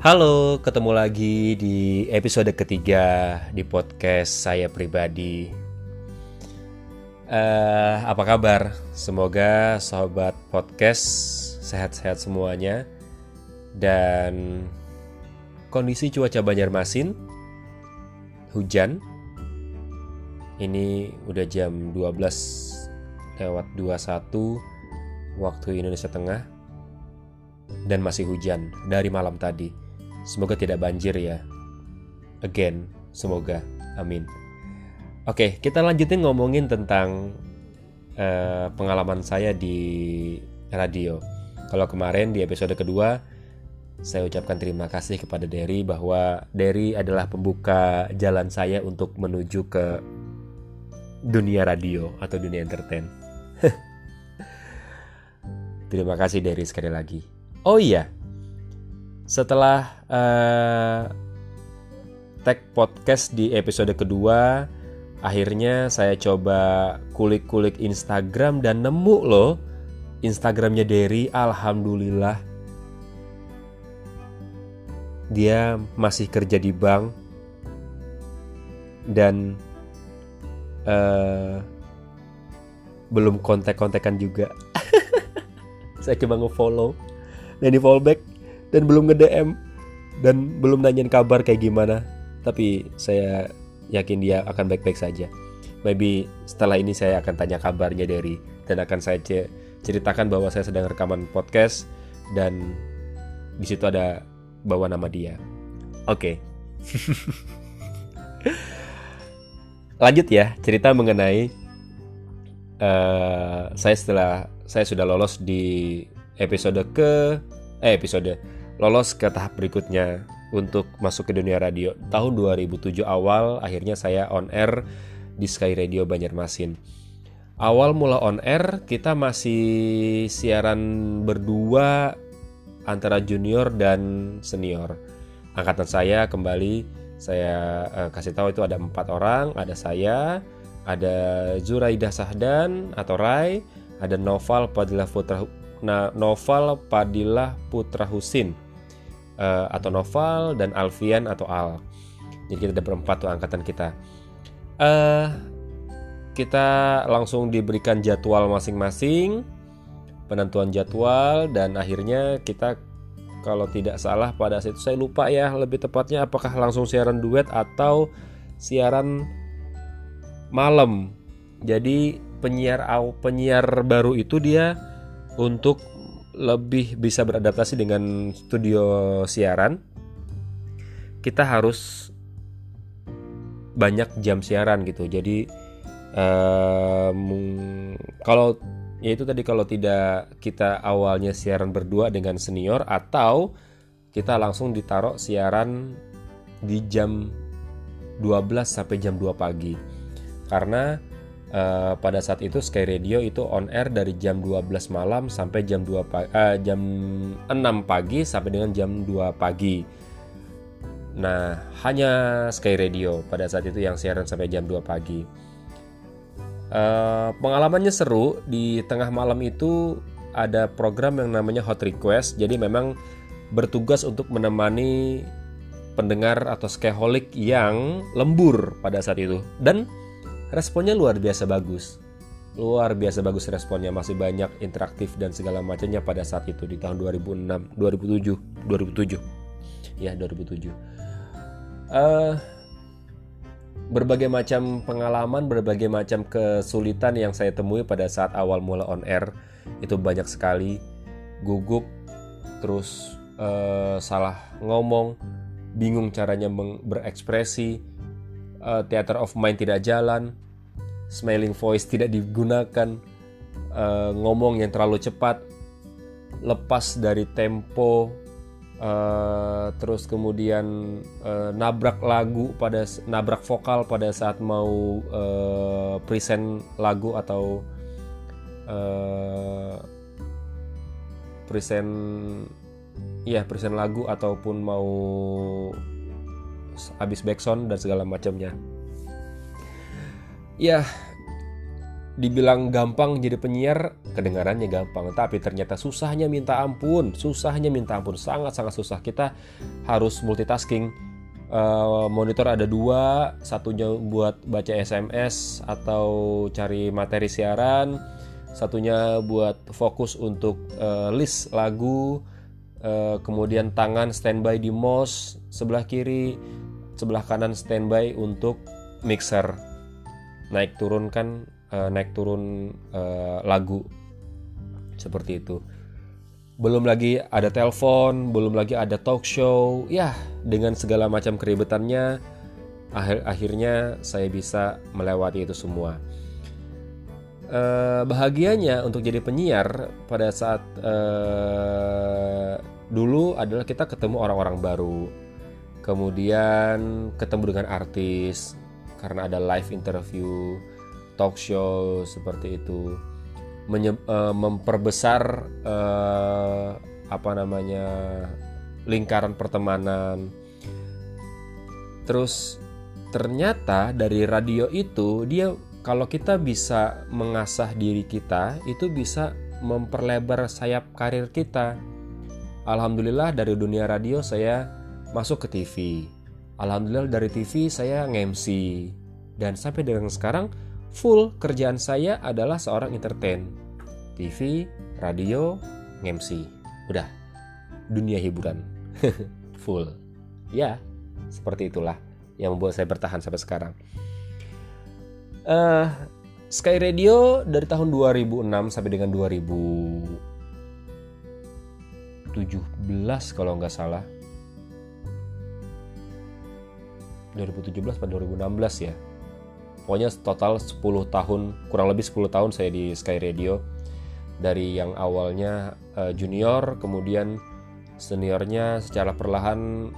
Halo, ketemu lagi di episode ketiga di podcast saya pribadi. Eh, apa kabar? Semoga sobat podcast sehat-sehat semuanya dan kondisi cuaca Banjarmasin hujan. Ini udah jam 12 lewat 21 waktu Indonesia Tengah dan masih hujan dari malam tadi. Semoga tidak banjir ya. Again, semoga. Amin. Oke, kita lanjutin ngomongin tentang uh, pengalaman saya di radio. Kalau kemarin di episode kedua, saya ucapkan terima kasih kepada Derry bahwa Derry adalah pembuka jalan saya untuk menuju ke dunia radio atau dunia entertain. terima kasih Derry sekali lagi. Oh iya, setelah uh, tag podcast di episode kedua, akhirnya saya coba kulik-kulik Instagram dan nemu loh Instagramnya Derry. Alhamdulillah, dia masih kerja di bank dan uh, belum kontak-kontakan juga. saya coba nge-follow dan di follow back dan belum nge-DM dan belum nanyain kabar kayak gimana. Tapi saya yakin dia akan baik-baik saja. Maybe setelah ini saya akan tanya kabarnya dari dan akan saya ceritakan bahwa saya sedang rekaman podcast dan di situ ada bawa nama dia. Oke. Okay. Lanjut ya, cerita mengenai uh, saya setelah saya sudah lolos di episode ke eh episode lolos ke tahap berikutnya untuk masuk ke dunia radio. Tahun 2007 awal akhirnya saya on air di Sky Radio Banjarmasin. Awal mula on air kita masih siaran berdua antara junior dan senior. Angkatan saya kembali saya uh, kasih tahu itu ada empat orang, ada saya, ada Zuraidah Sahdan atau Rai, ada Noval Padilah Putra Noval Padilah Putra Husin uh, atau Noval dan Alfian atau Al. Jadi kita ada berempat tuh angkatan kita. Uh, kita langsung diberikan jadwal masing-masing, penentuan jadwal dan akhirnya kita kalau tidak salah pada saat itu saya lupa ya lebih tepatnya apakah langsung siaran duet atau siaran malam. Jadi penyiar penyiar baru itu dia untuk lebih bisa beradaptasi dengan studio siaran, kita harus banyak jam siaran gitu. Jadi um, kalau ya itu tadi kalau tidak kita awalnya siaran berdua dengan senior atau kita langsung ditaruh siaran di jam 12 sampai jam 2 pagi. Karena uh, pada saat itu Sky Radio itu on air dari jam 12 malam sampai jam 2 pagi, uh, jam 6 pagi sampai dengan jam 2 pagi. Nah, hanya Sky Radio pada saat itu yang siaran sampai jam 2 pagi. Uh, pengalamannya seru di tengah malam itu ada program yang namanya Hot Request. Jadi memang bertugas untuk menemani pendengar atau skyholic yang lembur pada saat itu. Dan responnya luar biasa bagus. Luar biasa bagus responnya, masih banyak interaktif dan segala macamnya pada saat itu di tahun 2006, 2007, 2007. Ya, 2007. Uh, berbagai macam pengalaman, berbagai macam kesulitan yang saya temui pada saat awal mula on air itu banyak sekali gugup, terus uh, salah ngomong, bingung caranya berekspresi, uh, theater of mind tidak jalan, smiling voice tidak digunakan, uh, ngomong yang terlalu cepat, lepas dari tempo, uh, terus kemudian uh, nabrak lagu pada nabrak vokal pada saat mau uh, present lagu atau uh, present ya present lagu ataupun mau habis backsound dan segala macamnya. Ya dibilang gampang jadi penyiar kedengarannya gampang. Tapi ternyata susahnya minta ampun. Susahnya minta ampun. Sangat sangat susah. Kita harus multitasking. Uh, monitor ada dua. Satunya buat baca SMS atau cari materi siaran. Satunya buat fokus untuk uh, list lagu. Uh, kemudian tangan standby di mouse sebelah kiri sebelah kanan standby untuk mixer. Naik turun kan uh, naik turun uh, lagu. Seperti itu. Belum lagi ada telepon belum lagi ada talk show. Ya dengan segala macam keribetannya akhir akhirnya saya bisa melewati itu semua. Uh, bahagianya untuk jadi penyiar pada saat uh, dulu adalah kita ketemu orang-orang baru kemudian ketemu dengan artis karena ada live interview talk show seperti itu menye, uh, memperbesar uh, apa namanya lingkaran pertemanan. Terus ternyata dari radio itu dia kalau kita bisa mengasah diri kita itu bisa memperlebar sayap karir kita. Alhamdulillah dari dunia radio saya masuk ke TV. Alhamdulillah dari TV saya nge-MC dan sampai dengan sekarang full kerjaan saya adalah seorang entertain. TV, radio, MC. Udah. Dunia hiburan. full. Ya, seperti itulah yang membuat saya bertahan sampai sekarang. Uh, Sky Radio dari tahun 2006 sampai dengan 2017 kalau nggak salah. 2017 atau 2016 ya. Pokoknya total 10 tahun kurang lebih 10 tahun saya di Sky Radio. Dari yang awalnya uh, junior kemudian seniornya secara perlahan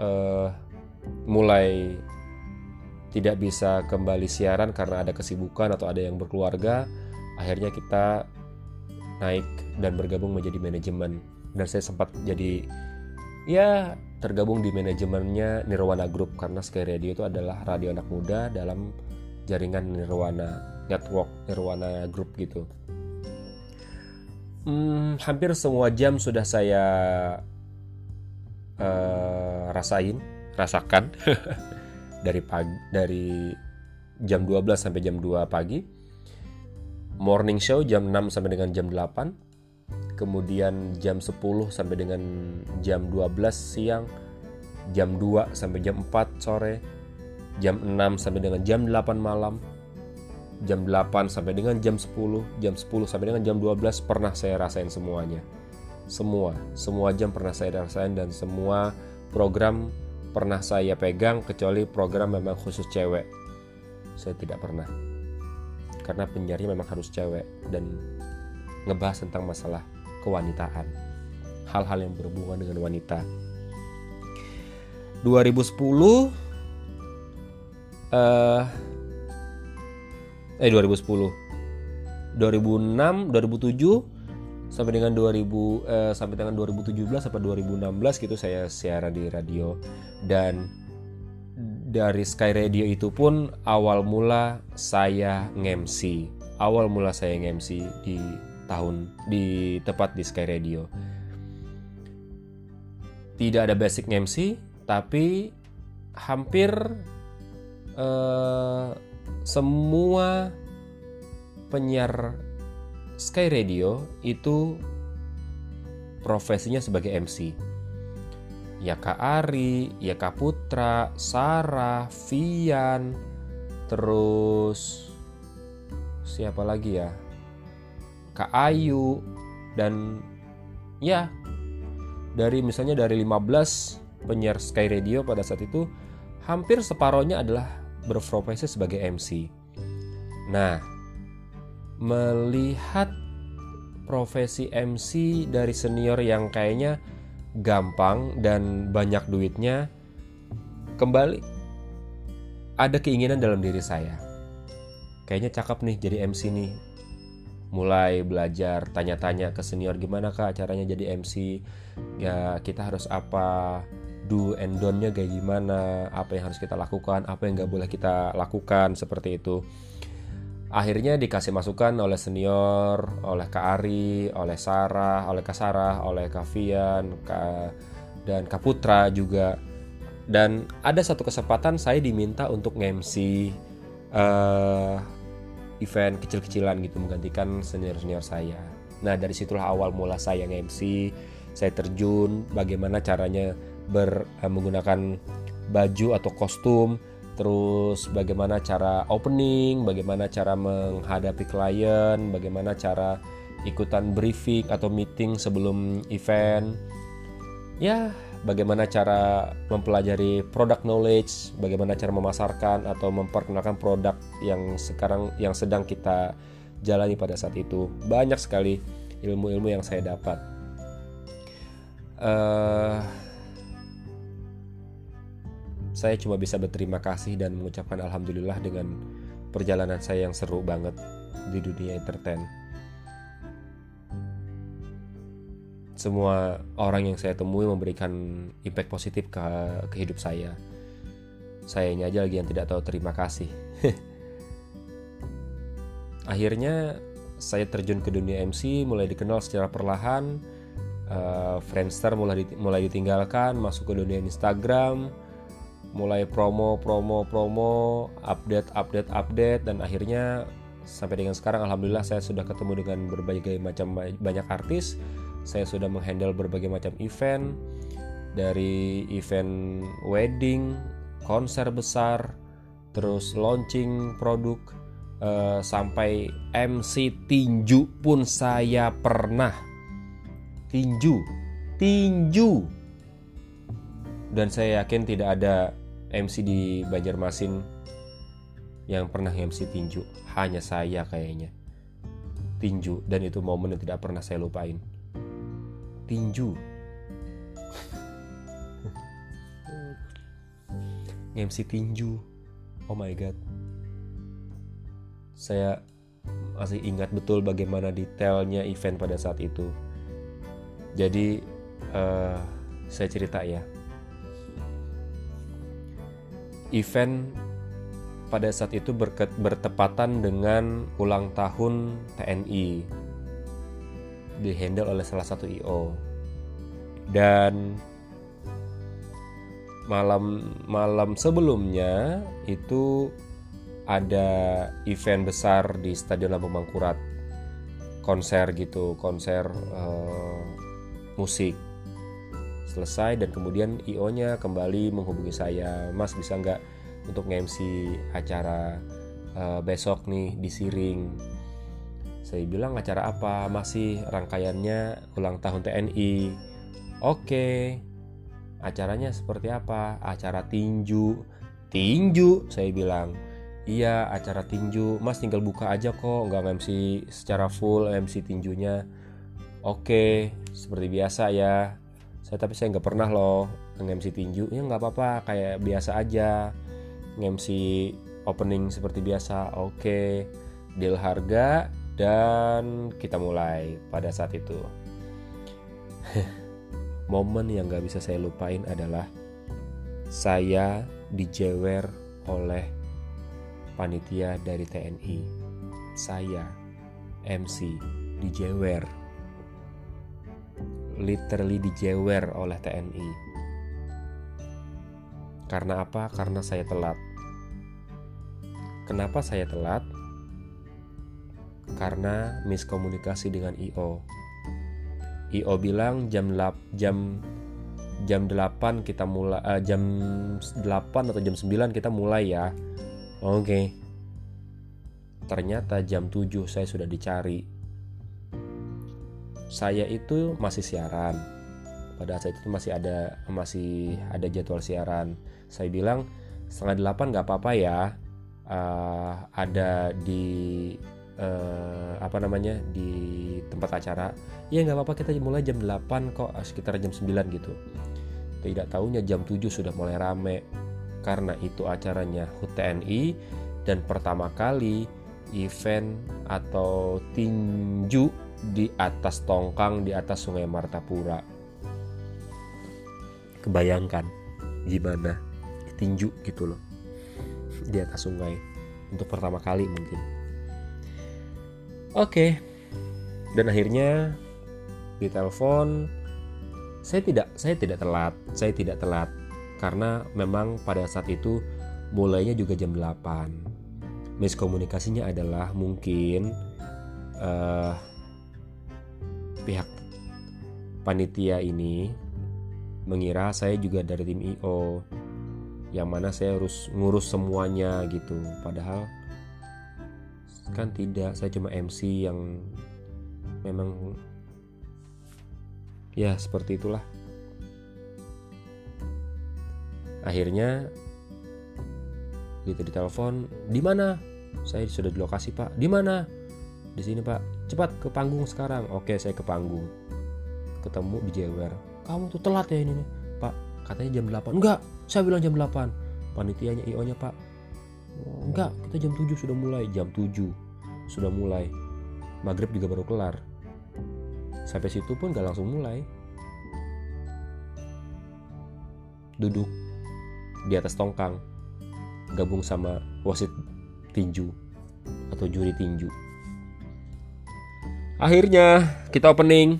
uh, mulai tidak bisa kembali siaran karena ada kesibukan atau ada yang berkeluarga akhirnya kita naik dan bergabung menjadi manajemen. Dan saya sempat jadi ya tergabung di manajemennya Nirwana Group karena Sky Radio itu adalah radio anak muda dalam jaringan Nirwana network Nirwana Group gitu. Hmm, hampir semua jam sudah saya uh, rasain, rasakan dari pagi dari jam 12 sampai jam 2 pagi. Morning show jam 6 sampai dengan jam 8. Kemudian jam 10 sampai dengan jam 12 siang. Jam 2 sampai jam 4 sore jam 6 sampai dengan jam 8 malam, jam 8 sampai dengan jam 10, jam 10 sampai dengan jam 12 pernah saya rasain semuanya. Semua, semua jam pernah saya rasain dan semua program pernah saya pegang kecuali program memang khusus cewek. Saya tidak pernah. Karena penyiarnya memang harus cewek dan ngebahas tentang masalah kewanitaan. Hal-hal yang berhubungan dengan wanita. 2010 uh, eh 2010 2006 2007 sampai dengan 2000 eh, sampai dengan 2017 sampai 2016 gitu saya siaran di radio dan dari Sky Radio itu pun awal mula saya ngemsi awal mula saya ngemsi di tahun di tepat di Sky Radio tidak ada basic ngemsi tapi hampir uh, semua penyiar Sky Radio itu profesinya sebagai MC. Ya Kak Ari, ya Kak Putra, Sarah, Vian, terus siapa lagi ya? Kak Ayu dan ya dari misalnya dari 15 penyiar Sky Radio pada saat itu hampir separohnya adalah berprofesi sebagai MC. Nah, melihat profesi MC dari senior yang kayaknya gampang dan banyak duitnya, kembali ada keinginan dalam diri saya. Kayaknya cakep nih jadi MC nih. Mulai belajar tanya-tanya ke senior gimana kak caranya jadi MC. Ya kita harus apa do and don't-nya kayak gimana, apa yang harus kita lakukan, apa yang nggak boleh kita lakukan seperti itu. akhirnya dikasih masukan oleh senior, oleh Kak Ari, oleh Sarah, oleh Kak Sarah, oleh Kak Vian, Kak, dan Kak Putra juga. Dan ada satu kesempatan saya diminta untuk nge-MC uh, event kecil-kecilan gitu menggantikan senior-senior saya. Nah dari situlah awal mula saya nge-MC, saya terjun bagaimana caranya ber, uh, menggunakan baju atau kostum terus bagaimana cara opening, bagaimana cara menghadapi klien, bagaimana cara ikutan briefing atau meeting sebelum event. Ya, bagaimana cara mempelajari product knowledge, bagaimana cara memasarkan atau memperkenalkan produk yang sekarang yang sedang kita jalani pada saat itu. Banyak sekali ilmu-ilmu yang saya dapat. Uh, saya cuma bisa berterima kasih dan mengucapkan alhamdulillah dengan perjalanan saya yang seru banget di dunia entertain. Semua orang yang saya temui memberikan impact positif ke, ke hidup saya. Saya ini aja lagi yang tidak tahu terima kasih. Akhirnya saya terjun ke dunia MC, mulai dikenal secara perlahan. Uh, Friendster mulai mulai ditinggalkan, masuk ke dunia Instagram, mulai promo promo promo update update update dan akhirnya sampai dengan sekarang alhamdulillah saya sudah ketemu dengan berbagai macam banyak artis saya sudah menghandle berbagai macam event dari event wedding konser besar terus launching produk uh, sampai MC tinju pun saya pernah. Tinju tinju. Dan saya yakin tidak ada MC di Banjarmasin yang pernah MC tinju. Hanya saya kayaknya. Tinju dan itu momen yang tidak pernah saya lupain tinju. MC tinju. Oh my god. Saya masih ingat betul bagaimana detailnya event pada saat itu. Jadi uh, saya cerita ya. Event pada saat itu bertepatan dengan ulang tahun TNI dihandle oleh salah satu IO dan malam malam sebelumnya itu ada event besar di Stadion Lambung Mangkurat. Konser gitu konser uh, musik. Selesai dan kemudian IO nya kembali menghubungi saya. Mas bisa nggak untuk nge-MC acara uh, besok nih di Siring saya bilang acara apa? Masih rangkaiannya ulang tahun TNI oke. Acaranya seperti apa? Acara tinju. Tinju saya bilang. Iya acara tinju. Mas tinggal buka aja kok. Nggak MC secara full MC tinjunya. Oke seperti biasa ya. Saya tapi saya nggak pernah loh nge-MC tinju. Ya nggak apa-apa. Kayak biasa aja. nge-MC opening seperti biasa. Oke. Deal harga dan kita mulai pada saat itu momen yang nggak bisa saya lupain adalah saya dijewer oleh panitia dari TNI saya MC dijewer literally dijewer oleh TNI. Karena apa? Karena saya telat. Kenapa saya telat? Karena miskomunikasi dengan IO. IO bilang jam 8 jam jam 8 kita mulai uh, jam 8 atau jam 9 kita mulai ya. Oke. Okay. Ternyata jam 7 saya sudah dicari saya itu masih siaran pada saat itu masih ada masih ada jadwal siaran saya bilang setengah delapan nggak apa-apa ya uh, ada di uh, apa namanya di tempat acara. Ya nggak apa-apa kita mulai jam 8 kok sekitar jam 9 gitu. Tidak tahunya jam 7 sudah mulai rame. Karena itu acaranya HUT TNI dan pertama kali event atau tinju di atas tongkang di atas sungai Martapura. Kebayangkan gimana tinju gitu loh di atas sungai. Untuk pertama kali mungkin Oke. Dan akhirnya di telepon saya tidak saya tidak telat, saya tidak telat karena memang pada saat itu mulainya juga jam 8. Miskomunikasinya adalah mungkin uh, pihak panitia ini mengira saya juga dari tim IO yang mana saya harus ngurus semuanya gitu padahal kan tidak saya cuma MC yang memang ya seperti itulah. Akhirnya gitu di telepon di mana? Saya sudah di lokasi pak. Di mana? Di sini pak. Cepat ke panggung sekarang. Oke saya ke panggung. Ketemu di Jewer. Kamu tuh telat ya ini nih pak. Katanya jam 8 enggak saya bilang jam 8 panitianya IO nya pak enggak kita jam 7 sudah mulai. Jam 7 sudah mulai. Maghrib juga baru kelar. Sampai situ pun gak langsung mulai. Duduk di atas tongkang gabung sama wasit tinju atau juri tinju. Akhirnya kita opening.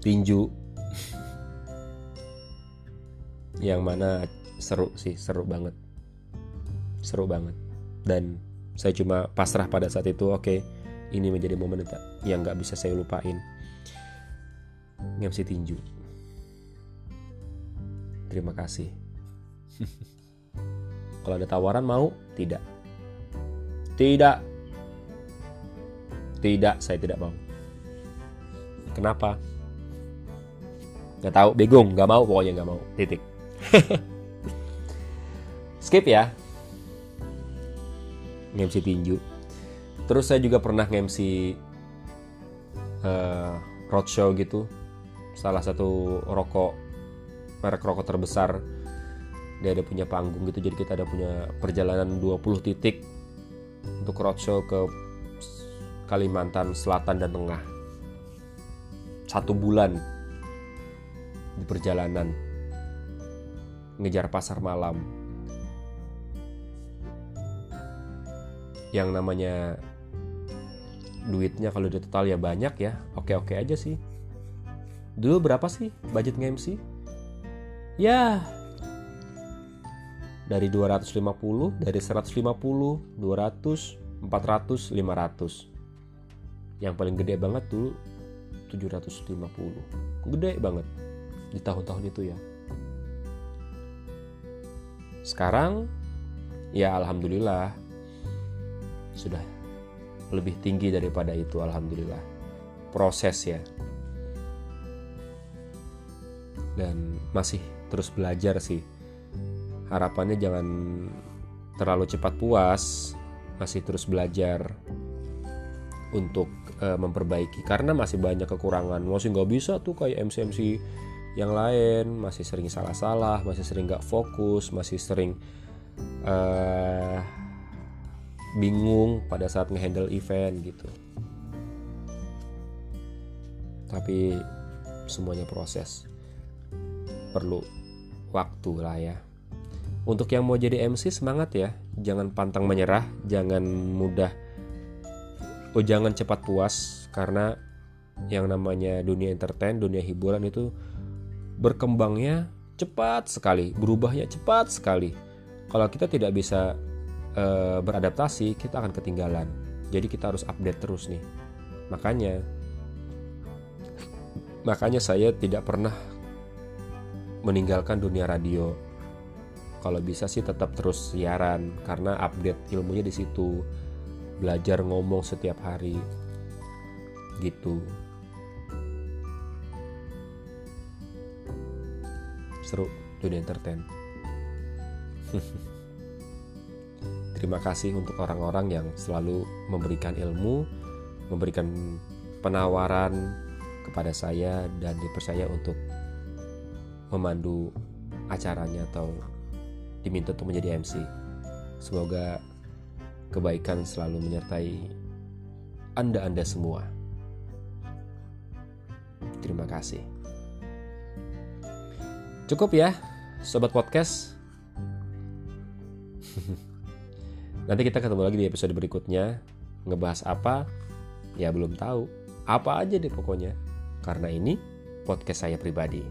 Tinju yang mana seru sih seru banget. Seru banget. Dan saya cuma pasrah pada saat itu oke okay, ini menjadi momen yang nggak bisa saya lupain. MC tinju. Terima kasih. Kalau ada tawaran mau? Tidak. Tidak. Tidak saya tidak mau. Kenapa? Nggak tahu. Bingung. Nggak mau. Pokoknya nggak mau. Titik skip ya. Ngemsi tinju. Terus saya juga pernah ngemsi uh, roadshow gitu. Salah satu rokok merek rokok terbesar. Dia ada punya panggung gitu jadi kita ada punya perjalanan 20 titik untuk roadshow ke Kalimantan Selatan dan Tengah. Satu bulan di perjalanan ngejar pasar malam. Yang namanya duitnya kalau di total ya banyak ya. Oke-oke aja sih. Dulu berapa sih budget nge-MC ya dari 250 dari 150 200 400 500 yang paling gede banget tuh 750 gede banget di tahun-tahun itu ya sekarang ya alhamdulillah sudah lebih tinggi daripada itu alhamdulillah. Proses ya. Dan masih terus belajar sih. Harapannya jangan terlalu cepat puas masih terus belajar untuk uh, memperbaiki. Karena masih banyak kekurangan. Masih nggak bisa tuh kayak MC MC yang lain masih sering salah-salah masih sering nggak fokus masih sering uh, bingung pada saat ngehandle event gitu. Tapi semuanya proses. Perlu waktu lah ya. Untuk yang mau jadi MC semangat ya. Jangan pantang menyerah jangan mudah oh jangan cepat puas karena yang namanya dunia entertain dunia hiburan itu berkembangnya cepat sekali berubahnya cepat sekali. Kalau kita tidak bisa e, beradaptasi kita akan ketinggalan. Jadi kita harus update terus nih. Makanya makanya saya tidak pernah meninggalkan dunia radio. Kalau bisa sih tetap terus siaran karena update ilmunya di situ. Belajar ngomong setiap hari. Gitu seru dunia entertain terima kasih untuk orang-orang yang selalu memberikan ilmu memberikan penawaran kepada saya dan dipercaya untuk memandu acaranya atau diminta untuk menjadi MC semoga kebaikan selalu menyertai Anda-Anda semua. Terima kasih. Cukup ya, sobat podcast. Nanti kita ketemu lagi di episode berikutnya. Ngebahas apa? Ya belum tahu. Apa aja deh pokoknya. Karena ini podcast saya pribadi.